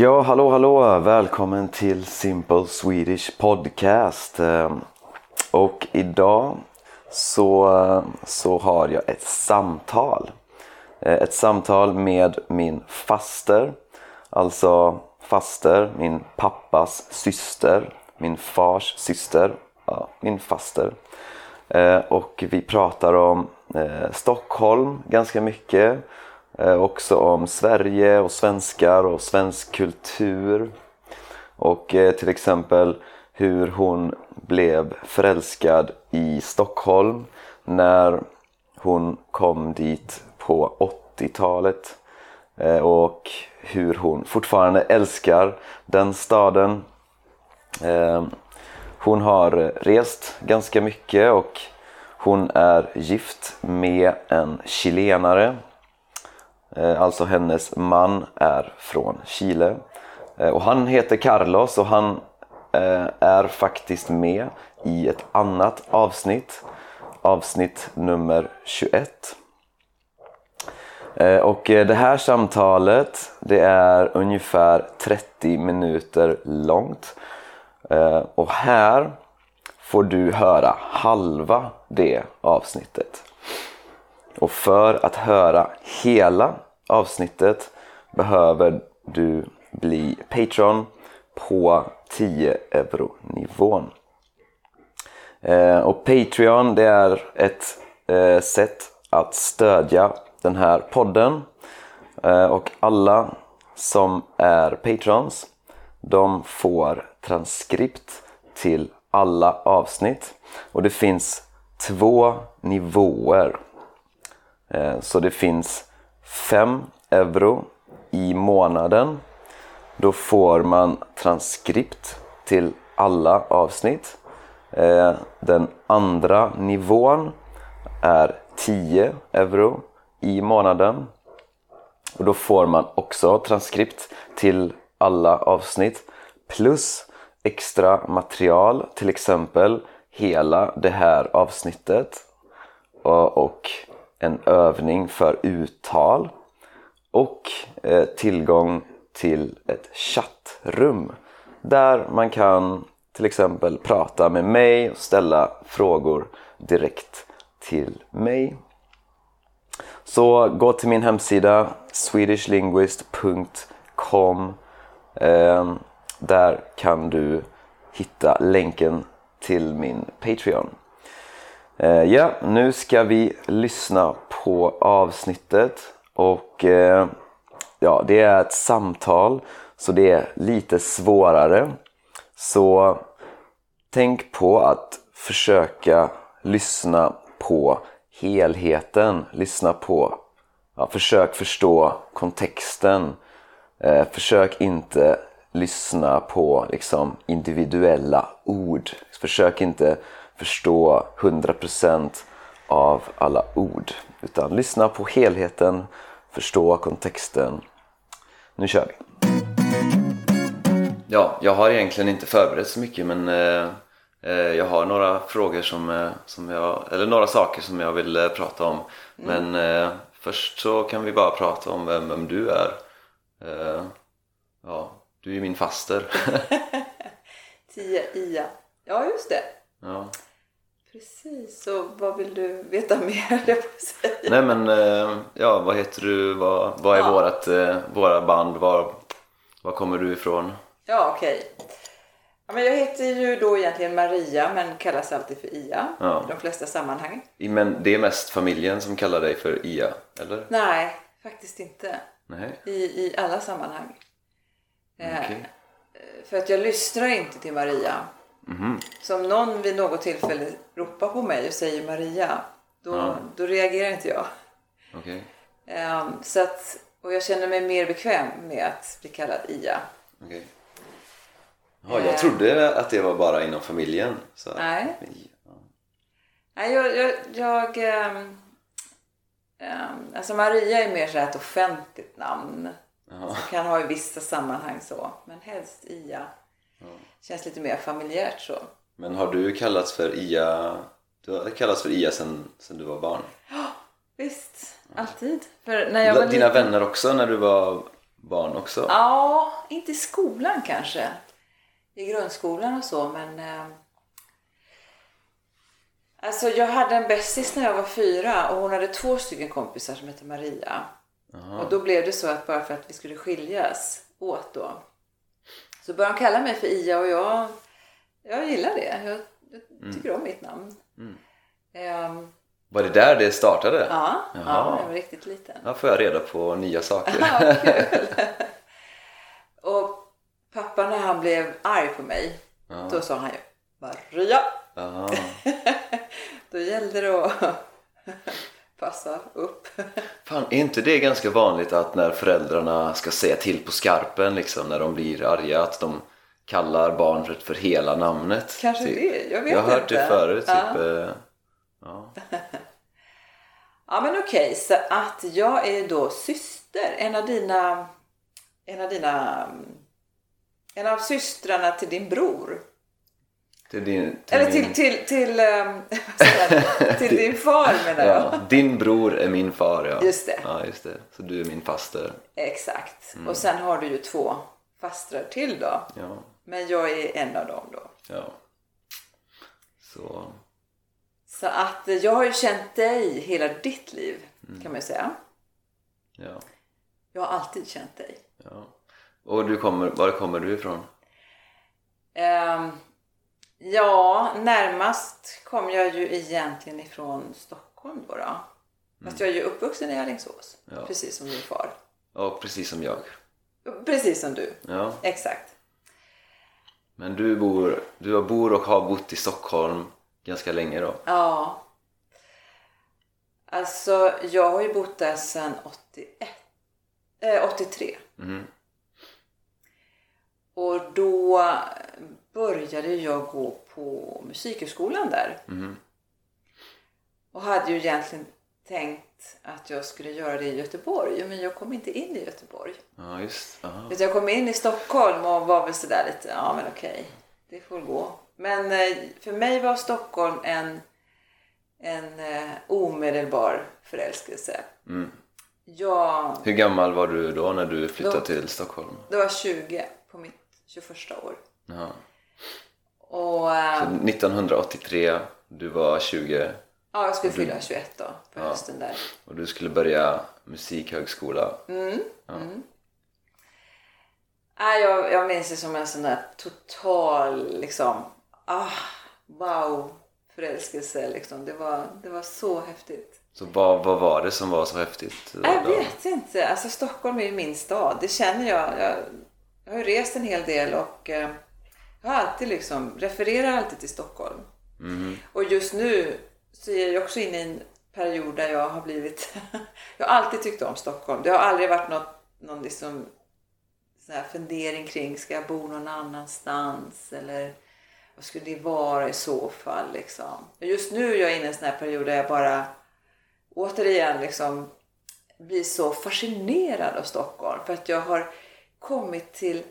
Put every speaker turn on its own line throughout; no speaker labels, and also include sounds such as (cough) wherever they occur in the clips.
Ja, hallå hallå! Välkommen till Simple Swedish Podcast. Ehm, och idag så, så har jag ett samtal. Eh, ett samtal med min faster. Alltså faster, min pappas syster, min fars syster, ja, min faster. Eh, och vi pratar om eh, Stockholm ganska mycket. Eh, också om Sverige och svenskar och svensk kultur. Och eh, till exempel hur hon blev förälskad i Stockholm när hon kom dit på 80-talet. Eh, och hur hon fortfarande älskar den staden. Hon har rest ganska mycket och hon är gift med en chilenare. Eh, alltså hennes man är från Chile. Eh, och han heter Carlos och han eh, är faktiskt med i ett annat avsnitt. Avsnitt nummer 21. Och det här samtalet det är ungefär 30 minuter långt. Och här får du höra halva det avsnittet. Och för att höra hela avsnittet behöver du bli Patreon på 10 euro nivån. Eh, och Patreon det är ett eh, sätt att stödja den här podden. Eh, och alla som är Patrons de får transkript till alla avsnitt. Och det finns två nivåer. Eh, så det finns 5 euro i månaden. Då får man transkript till alla avsnitt. Eh, den andra nivån är 10 euro i månaden. Och då får man också transkript till alla avsnitt plus extra material, till exempel hela det här avsnittet och, och en övning för uttal och eh, tillgång till ett chattrum där man kan till exempel prata med mig och ställa frågor direkt till mig. Så gå till min hemsida swedishlinguist.com ehm, Där kan du hitta länken till min Patreon. Eh, ja, nu ska vi lyssna på avsnittet och eh, ja, det är ett samtal så det är lite svårare. Så tänk på att försöka lyssna på helheten. Lyssna på, ja, försök förstå kontexten. Eh, försök inte lyssna på liksom, individuella ord. Försök inte förstå 100% av alla ord. Utan lyssna på helheten, förstå kontexten. Nu kör vi! Ja, jag har egentligen inte förberett så mycket men eh, eh, jag har några frågor som, eh, som jag, eller några saker som jag vill eh, prata om. Men eh, först så kan vi bara prata om vem, vem du är. Eh, ja, du är min faster. (laughs)
10 IA. Ja, just det.
ja.
Precis. Så vad vill du veta (laughs) mer? Jag säga.
Nej men, eh, ja vad heter du? Vad, vad är
Ja.
vårat, eh, våra band? Var, var kommer du ifrån?
Ja, okej. Ja, men jag heter ju då egentligen Maria men kallas alltid för IA
Ja.
i de flesta sammanhang.
Men det är mest familjen som kallar dig för Ia, eller?
Nej, faktiskt inte.
Nej?
I, i alla sammanhang. Eh,
Okej.
För att jag lyssnar inte till Maria.
Mhm.
Så om någon vid något tillfälle ropar på mig och säger Maria, då,
Ja.
då reagerar inte jag.
Okej.
Ehm, så att, och jag känner mig mer bekväm med att bli kallad Ia.
okej. Ja, jag trodde att det var bara inom familjen. Så.
Nej.
Ja.
Nej, jag, jag, jag ehm, ehm, alltså Maria är mer så ett offentligt namn. Som kan ha i vissa sammanhang så. Men helst Ia. Känns lite mer familjärt så.
Men har du kallats för Ia? Du har kallats för Ia sen, sen du var barn?
Visst, alltid. För när jag var
Dina
liten,
vänner också när du var barn också?
Ja, inte i skolan kanske. I grundskolan och så, men... Eh, alltså jag hade en bästis när jag var fyra och hon hade två stycken kompisar som hette Maria. Och då blev det så att bara för att vi skulle skiljas åt då. Så började de kalla mig för Ia och jag, jag gillar det. Jag, jag tycker om mitt namn. Ehm,
Var det där det startade?
ja, ja, jag var riktigt liten.
Här får jag reda på nya saker.
Ja, (laughs) och pappa när han blev arg på mig, då sa han ju Maria.
Jaha. (laughs)
Då gällde det att (laughs) passa upp. (laughs)
Fan, är inte det ganska vanligt att när föräldrarna ska säga till på skarpen liksom, när de blir arga, att de kallar barnet för hela namnet?
Kanske
typ.
det, jag vet
Jag har hört
inte.
det förut. Typ,
Ja.
eh, ja. (laughs)
Ja men okej, så att jag är då syster. En av dina... En av dina... En av systrarna till din bror.
Till din, till
Eller
min-
till, till, till, ehm, (laughs) till din (laughs) far menar jag.
Ja, din bror är min far, ja.
Just det.
Ja, just det. Så du är min faster.
Exakt.
Mm.
Och sen har du ju två fastrar till då.
Ja,
Men jag är en av dem då.
ja. Så,
Så att eh, jag har ju känt dig hela ditt liv
Mm.
kan man ju säga.
ja,
Jag har alltid känt dig.
ja. Och du kommer, var kommer du ifrån?
Ehm, ja, närmast kom jag ju egentligen ifrån Stockholm då. då. Fast jag är ju uppvuxen i Alingsås.
Ja.
Precis som din far.
Ja, precis som jag.
Precis som du.
Ja.
Exakt.
Men du bor, du bor och har bott i Stockholm ganska länge då?
Ja. Alltså, jag har ju bott där sedan 81, eh, 83.
Mhm.
Och då började jag gå på musikhögskolan där. Och hade ju egentligen tänkt att jag skulle göra det i Göteborg. Men jag kom inte in i Göteborg.
Ja, just Aha.
Jag kom in i Stockholm och var väl sådär lite, ja men okej, det får gå. Men eh, för mig var Stockholm en, en eh, omedelbar förälskelse. Jag,
Hur gammal var du då när du flyttade
Då-
till Stockholm?
det var 20 på mitt 21 år.
Jaha.
Och eh,
Så 1983, du var 20
ja, jag skulle fylla 21 då på hösten där.
och du skulle börja musikhögskola.
Nej, jag, jag minns det som en sån där total liksom, ah, wow, förälskelse liksom. Det var, det var så häftigt.
Så vad, vad var det som var så häftigt? då?
Jag vet inte. Alltså Stockholm är ju min stad. Det känner jag. Jag, jag har ju rest en hel del och eh, jag har alltid liksom, refererar alltid till Stockholm. Och just nu så är jag också inne i en period där jag har blivit... (laughs) jag har alltid tyckt om Stockholm. Det har aldrig varit något, någon liksom sån här fundering kring, ska jag bo någon annanstans? Eller vad skulle det vara i så fall? Liksom. Just nu är jag inne i en sån här period där jag bara återigen liksom blir så fascinerad av Stockholm. För att jag har kommit till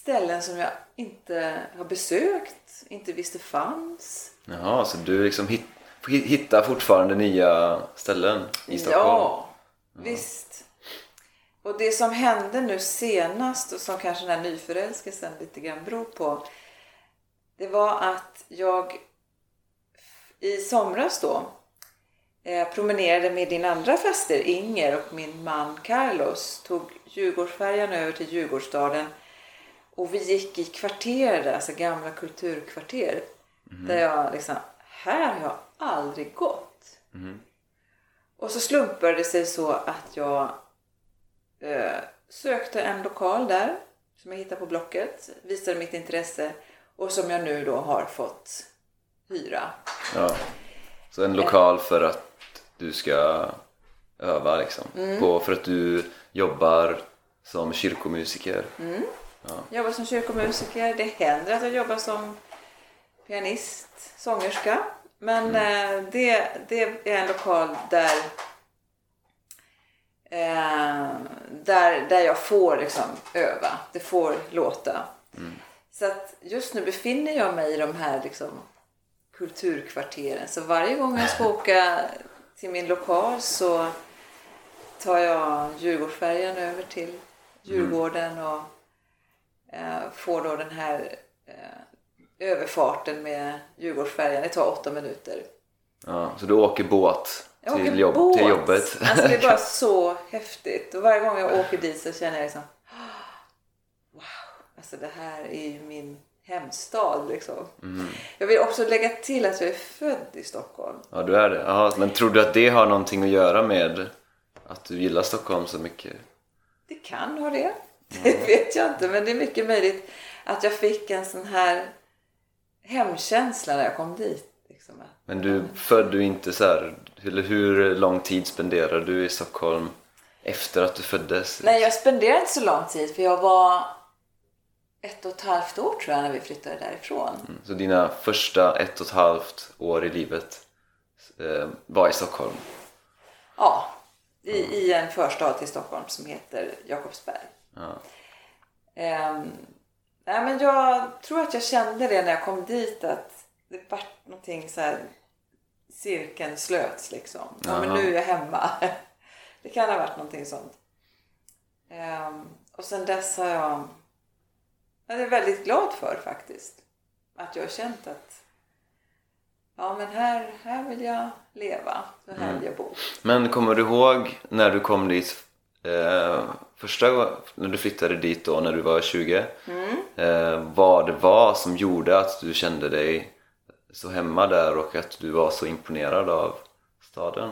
ställen som jag inte har besökt, inte visste fanns.
Jaha, så du liksom hit, hittar fortfarande nya ställen i Stockholm?
Ja, visst. Och det som hände nu senast och som kanske den här nyförälskelsen lite grann beror på. Det var att jag i somras då eh, promenerade med din andra faster Inger och min man Carlos. Tog Djurgårdsfärjan över till Djurgårdsstaden och vi gick i kvarter alltså gamla kulturkvarter. Där jag liksom, här har jag aldrig gått. Och så slumpade det sig så att jag eh, sökte en lokal där som jag hittade på Blocket, visade mitt intresse och som jag nu då har fått hyra.
Ja. Så en lokal för att du ska öva liksom?
Mm.
På, för att du jobbar som kyrkomusiker?
Jag jobbar som kyrkomusiker. Det händer att jag jobbar som pianist, sångerska. Men eh, det, det är en lokal där eh, där, där jag får liksom öva. Det får låta. Så att just nu befinner jag mig i de här liksom kulturkvarteren. Så varje gång jag ska (laughs) åka till min lokal så tar jag Djurgårdsfärjan över till Djurgården och får då den här eh, överfarten med Djurgårdsfärjan. Det tar åtta minuter.
Ja, så du åker båt till,
åker
jobb,
båt.
till jobbet?
Alltså det är (laughs) bara så häftigt. Och varje gång jag åker dit så känner jag liksom Wow, alltså det här är ju min hemstad liksom.
Mm.
Jag vill också lägga till att jag är född i Stockholm.
Ja, du är det. Jaha, men tror du att det har någonting att göra med att du gillar Stockholm så mycket?
Det kan ha det. (laughs) Det vet jag inte. Men det är mycket möjligt att jag fick en sån här hemkänsla när jag kom dit. Liksom.
Men du född du inte så här, eller hur lång tid spenderade du i Stockholm efter att du föddes?
Nej, jag spenderade inte så lång tid för jag var ett och ett halvt år tror jag när vi flyttade därifrån.
Mm, Så dina första ett och ett halvt år i livet eh, var i Stockholm?
Ja, i, i en förstad till Stockholm som heter Jakobsberg.
Ja.
Nej, men jag tror att jag kände det när jag kom dit att det vart någonting så här cirkeln slöts liksom. Ja, men nu är jag hemma. (laughs) Det kan ha varit någonting sånt. Ehm, och sen dess har jag jag är väldigt glad för faktiskt. Att jag har känt att ja men här, här vill jag leva. Så här vill jag bo.
Men kommer du ihåg när du kom dit eh, första gången, när du flyttade dit då när du var 20? Eh, vad det var som gjorde att du kände dig så hemma där och att du var så imponerad av staden?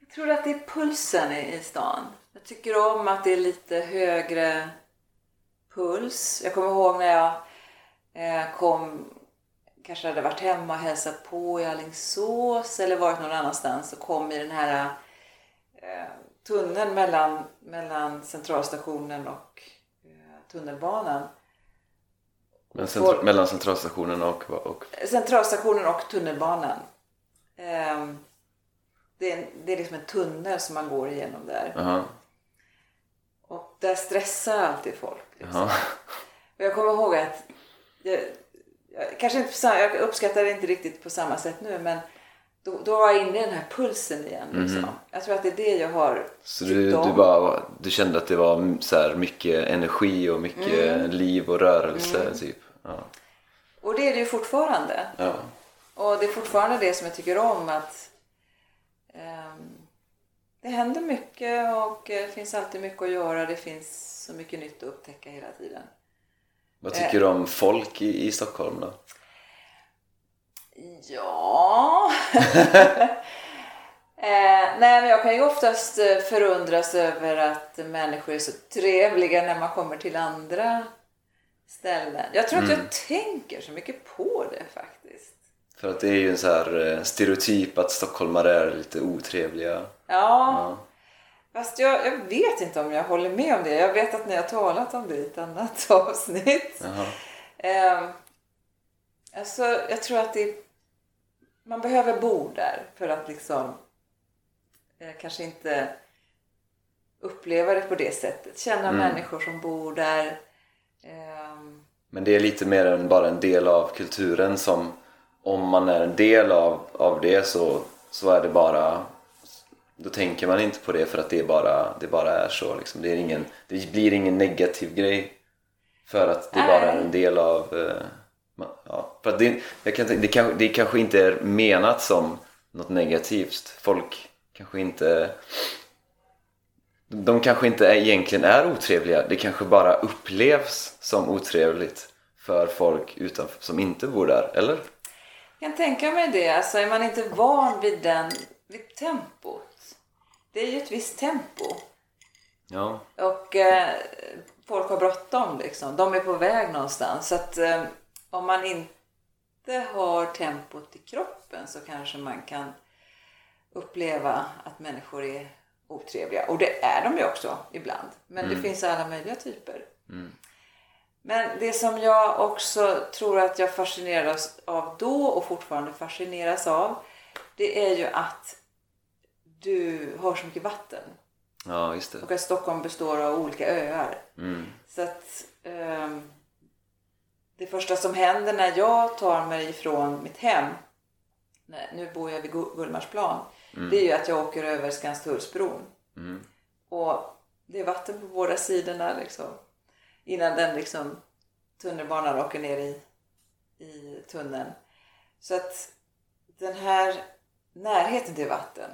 Jag tror att det är pulsen i, i stan. Jag tycker om att det är lite högre puls. Jag kommer ihåg när jag eh, kom, kanske hade varit hemma och hälsat på i Alingsås eller varit någon annanstans och kom i den här eh, tunneln mellan, mellan centralstationen och eh, tunnelbanan.
Men centra- mellan centralstationen och, och
Centralstationen och tunnelbanan. Ehm, det, är, det är liksom en tunnel som man går igenom där.
Jaha,
Och där stressar alltid folk. Liksom.
jaha.
Och jag kommer ihåg att jag, jag, kanske inte jag uppskattar det inte riktigt på samma sätt nu men då, då var jag inne i den här pulsen igen. Liksom. Jag tror att det är det jag har
Så du, du, bara, du kände att det var så här mycket energi och mycket liv och rörelse typ? Ja.
Och det är det ju fortfarande.
ja.
Och det är fortfarande det som jag tycker om att ehm, det händer mycket och eh, det finns alltid mycket att göra. Det finns så mycket nytt att upptäcka hela tiden.
Vad tycker du om folk i, i Stockholm då?
Ja... (laughs) eh, nej, men jag kan ju oftast eh, förundras över att människor är så trevliga när man kommer till andra ställen. Jag tror att jag tänker så mycket på det faktiskt.
För att det är ju en så här eh, stereotyp att stockholmare är lite otrevliga.
Ja,
Ja.
fast jag, jag vet inte om jag håller med om det. Jag vet att ni har talat om det i ett annat (laughs) avsnitt.
Jaha.
Eh, alltså, jag tror att det, man behöver bo där för att liksom eh, kanske inte uppleva det på det sättet. Känna människor som bor där. Ehm,
Men det är lite mer än bara en del av kulturen som om man är en del av, av det så, så är det bara då tänker man inte på det för att det bara, det bara är så liksom. det, är ingen, det blir ingen negativ grej för att det bara är en del av eh, ja, för det, jag kan, det, kanske, det kanske inte är menat som något negativt folk kanske inte de kanske inte egentligen är otrevliga det kanske bara upplevs som otrevligt för folk utanför, som inte bor där, eller?
jag kan tänka mig det. Alltså, är man inte van vid, den, vid tempot. Det är ju ett visst tempo.
Ja,
Och eh, folk har bråttom liksom. De är på väg någonstans. Så att eh, om man inte har tempot i kroppen så kanske man kan uppleva att människor är otrevliga. Och det är de ju också ibland. Men det finns alla möjliga typer. Men det som jag också tror att jag fascineras av då och fortfarande fascineras av. Det är ju att du har så mycket vatten.
ja just det.
Och att Stockholm består av olika öar.
Mm.
Så att ehm, det första som händer när jag tar mig ifrån mitt hem, nu bor jag vid Gu- Gullmarsplan, det är ju att jag åker över Skanstullsbron.
Mm.
Och det är vatten på båda sidorna liksom. Innan den liksom tunnelbanan åker ner i, i tunneln. Så att den här närheten till vatten,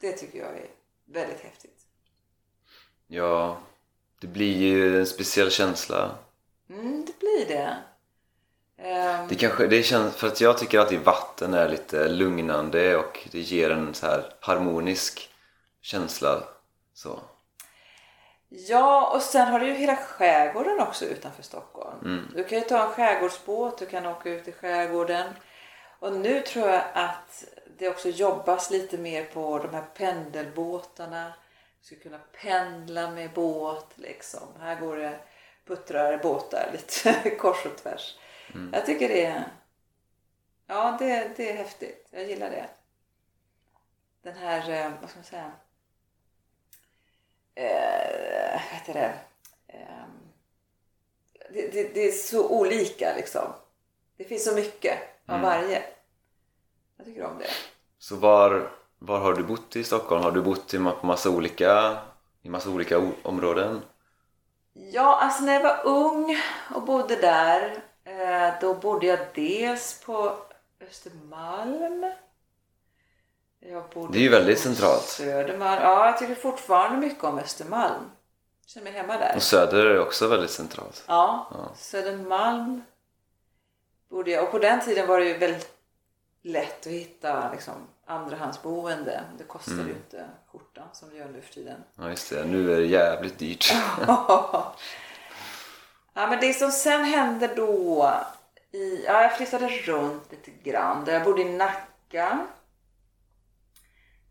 det tycker jag är väldigt häftigt.
Ja, det blir ju en speciell känsla.
Mm, det blir det. Ehm,
Det kanske, det känns, för att jag tycker alltid vatten är lite lugnande och det ger en så här harmonisk känsla. Så.
Ja, och sen har du ju hela skärgården också utanför Stockholm. Du kan ju ta en skärgårdsbåt, du kan åka ut i skärgården. Och nu tror jag att det också jobbas lite mer på de här pendelbåtarna. Du ska kunna pendla med båt liksom. Här går det puttrar båtar lite (laughs) kors och tvärs. Jag tycker det är, ja, det, det är häftigt. Jag gillar det. Den här, eh, vad ska man säga? eh, vad heter det? Eh, det, det? Det är så olika liksom. Det finns så mycket av varje. Jag tycker om det.
Så var, var har du bott i Stockholm? Har du bott i massa olika, i massa olika områden?
Ja, alltså när jag var ung och bodde där, eh, då bodde jag dels på Östermalm.
Det är ju väldigt centralt.
Södermalm. Ja, jag tycker fortfarande mycket om Östermalm. Jag känner mig hemma där.
Och Söder är också väldigt centralt.
Ja, Södermalm bodde jag. Och på den tiden var det ju väldigt lätt att hitta liksom, andrahandsboende. Det kostade ju inte skjortan som det gör nu för tiden.
Ja just det, nu är det jävligt dyrt. (laughs)
ja, men det som sen hände då. I, ja, jag flyttade runt lite grann. Där jag bodde i Nacka.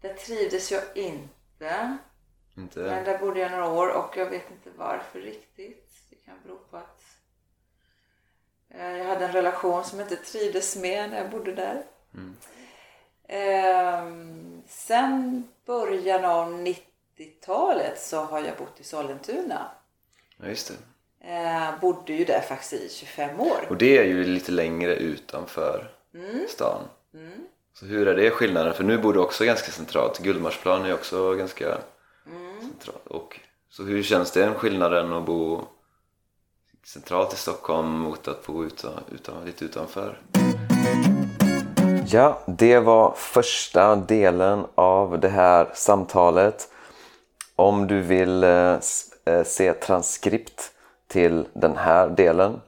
Där trivdes jag inte. Men
Inte?
där bodde jag några år och jag vet inte varför riktigt. Det kan bero på att eh, jag hade en relation som jag inte trivdes med när jag bodde där. Ehm, sen början av 90-talet så har jag bott i Sollentuna.
Ja just det.
Eh, bodde ju där faktiskt i 25 år.
Och det är ju lite längre utanför stan. Så hur är det skillnaden? För nu bor du också ganska centralt. Gullmarsplan är också ganska centralt. Och, så hur känns det skillnaden att bo centralt i Stockholm mot att bo utan, utan, lite utanför? Ja, det var första delen av det här samtalet. Om du vill eh, eh, se transkript till den här delen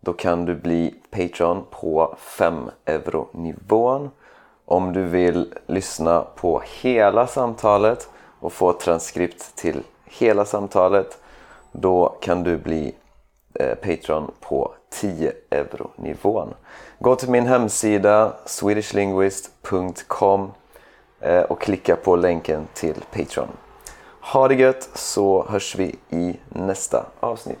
då kan du bli Patreon på 5 euro nivån. Om du vill lyssna på hela samtalet och få transkript till hela samtalet då kan du bli eh, Patreon på 10 euro nivån. Gå till min hemsida swedishlinguist.com eh, och klicka på länken till Patreon. Ha det gött så hörs vi i nästa avsnitt.